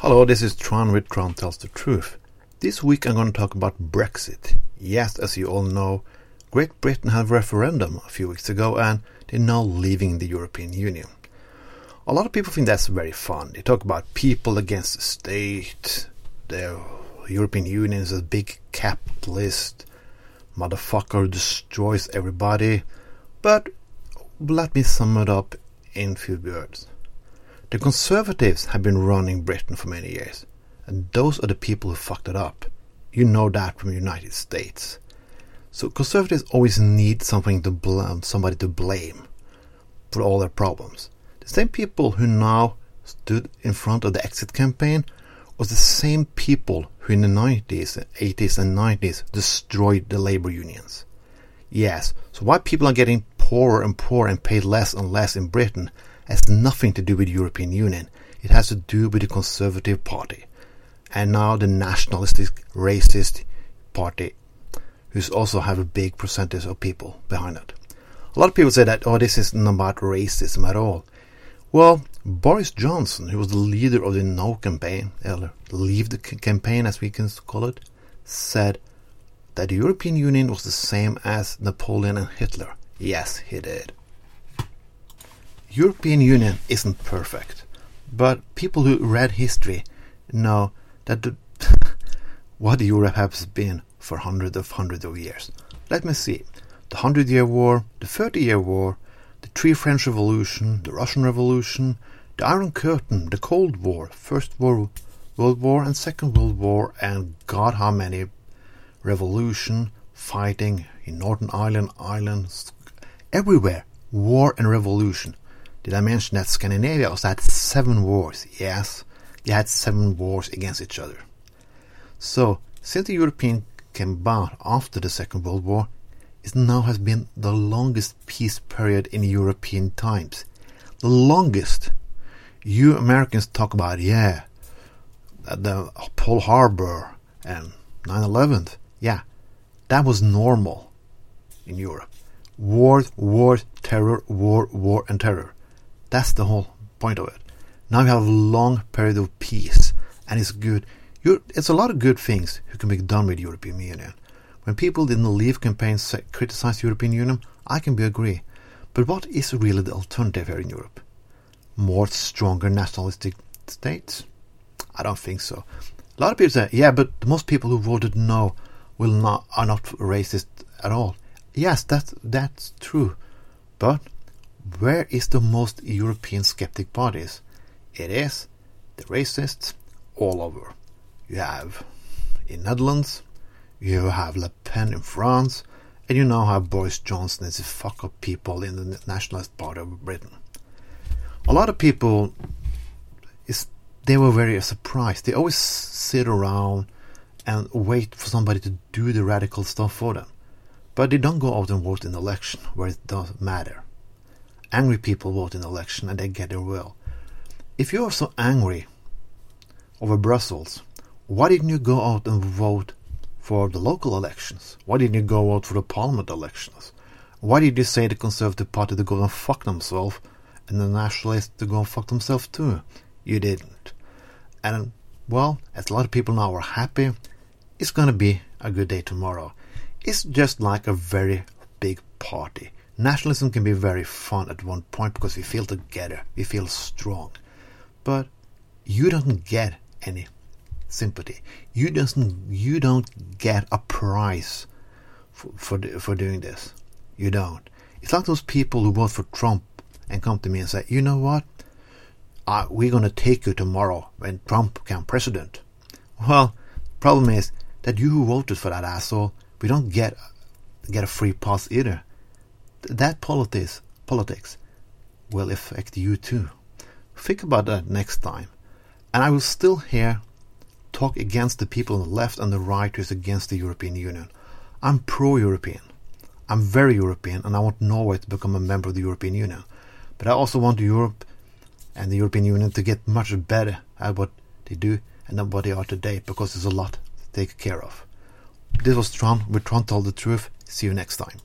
Hello, this is Trond with Trond Tells the Truth. This week I'm going to talk about Brexit. Yes, as you all know, Great Britain had a referendum a few weeks ago and they're now leaving the European Union. A lot of people think that's very fun. They talk about people against the state, the European Union is a big capitalist, motherfucker destroys everybody. But let me sum it up in few words. The Conservatives have been running Britain for many years, and those are the people who fucked it up. You know that from the United States. So Conservatives always need something to blame, um, somebody to blame for all their problems. The same people who now stood in front of the exit campaign was the same people who in the 90s, 80s and 90s destroyed the labor unions. Yes, so why people are getting poorer and poorer and paid less and less in Britain has nothing to do with European Union. It has to do with the Conservative Party. And now the nationalistic, racist party, who's also have a big percentage of people behind it. A lot of people say that, oh, this isn't about racism at all. Well, Boris Johnson, who was the leader of the No campaign, or Leave the campaign as we can call it, said that the European Union was the same as Napoleon and Hitler. Yes, he did. European Union isn't perfect, but people who read history know that the what Europe has been for hundreds of hundreds of years. Let me see. The Hundred Year War, the Thirty Year War, the Three French Revolution, the Russian Revolution, the Iron Curtain, the Cold War, First World, World War and Second World War, and God how many revolution, fighting in Northern Ireland, Ireland, everywhere, war and revolution. Did I mention that Scandinavia also had seven wars? Yes, they had seven wars against each other. So, since the European came after the Second World War, it now has been the longest peace period in European times. The longest. You Americans talk about, yeah, the Pearl Harbor and 9 11. Yeah, that was normal in Europe. War, war, terror, war, war, and terror. That's the whole point of it. Now we have a long period of peace, and it's good. You're, it's a lot of good things who can be done with European Union. When people in the Leave campaign criticize the European Union, I can be agree. But what is really the alternative here in Europe? More stronger nationalistic states? I don't think so. A lot of people say, yeah, but most people who voted no will not are not racist at all. Yes, that's that's true. But where is the most European skeptic parties? It is the racists all over. You have in Netherlands, you have Le Pen in France, and you now have Boris Johnson as a fuck up people in the nationalist part of Britain. A lot of people is they were very surprised. They always sit around and wait for somebody to do the radical stuff for them. But they don't go out and vote in the election where it does matter angry people vote in election and they get their will. If you are so angry over Brussels, why didn't you go out and vote for the local elections? Why didn't you go out for the parliament elections? Why did you say the Conservative Party to go and fuck themselves and the Nationalists to go and fuck themselves too? You didn't. And, well, as a lot of people now are happy, it's gonna be a good day tomorrow. It's just like a very big party. Nationalism can be very fun at one point because we feel together, we feel strong. But you don't get any sympathy. You doesn't you don't get a prize for for, for doing this. You don't. It's like those people who vote for Trump and come to me and say, you know what? We're going to take you tomorrow when Trump becomes president. Well, problem is that you who voted for that asshole, we don't get get a free pass either that politics, politics will affect you too. Think about that next time. And I will still here talk against the people on the left and the right who's against the European Union. I'm pro-European. I'm very European and I want Norway to become a member of the European Union. But I also want Europe and the European Union to get much better at what they do and than what they are today because there's a lot to take care of. This was Trond with Trond Told the Truth. See you next time.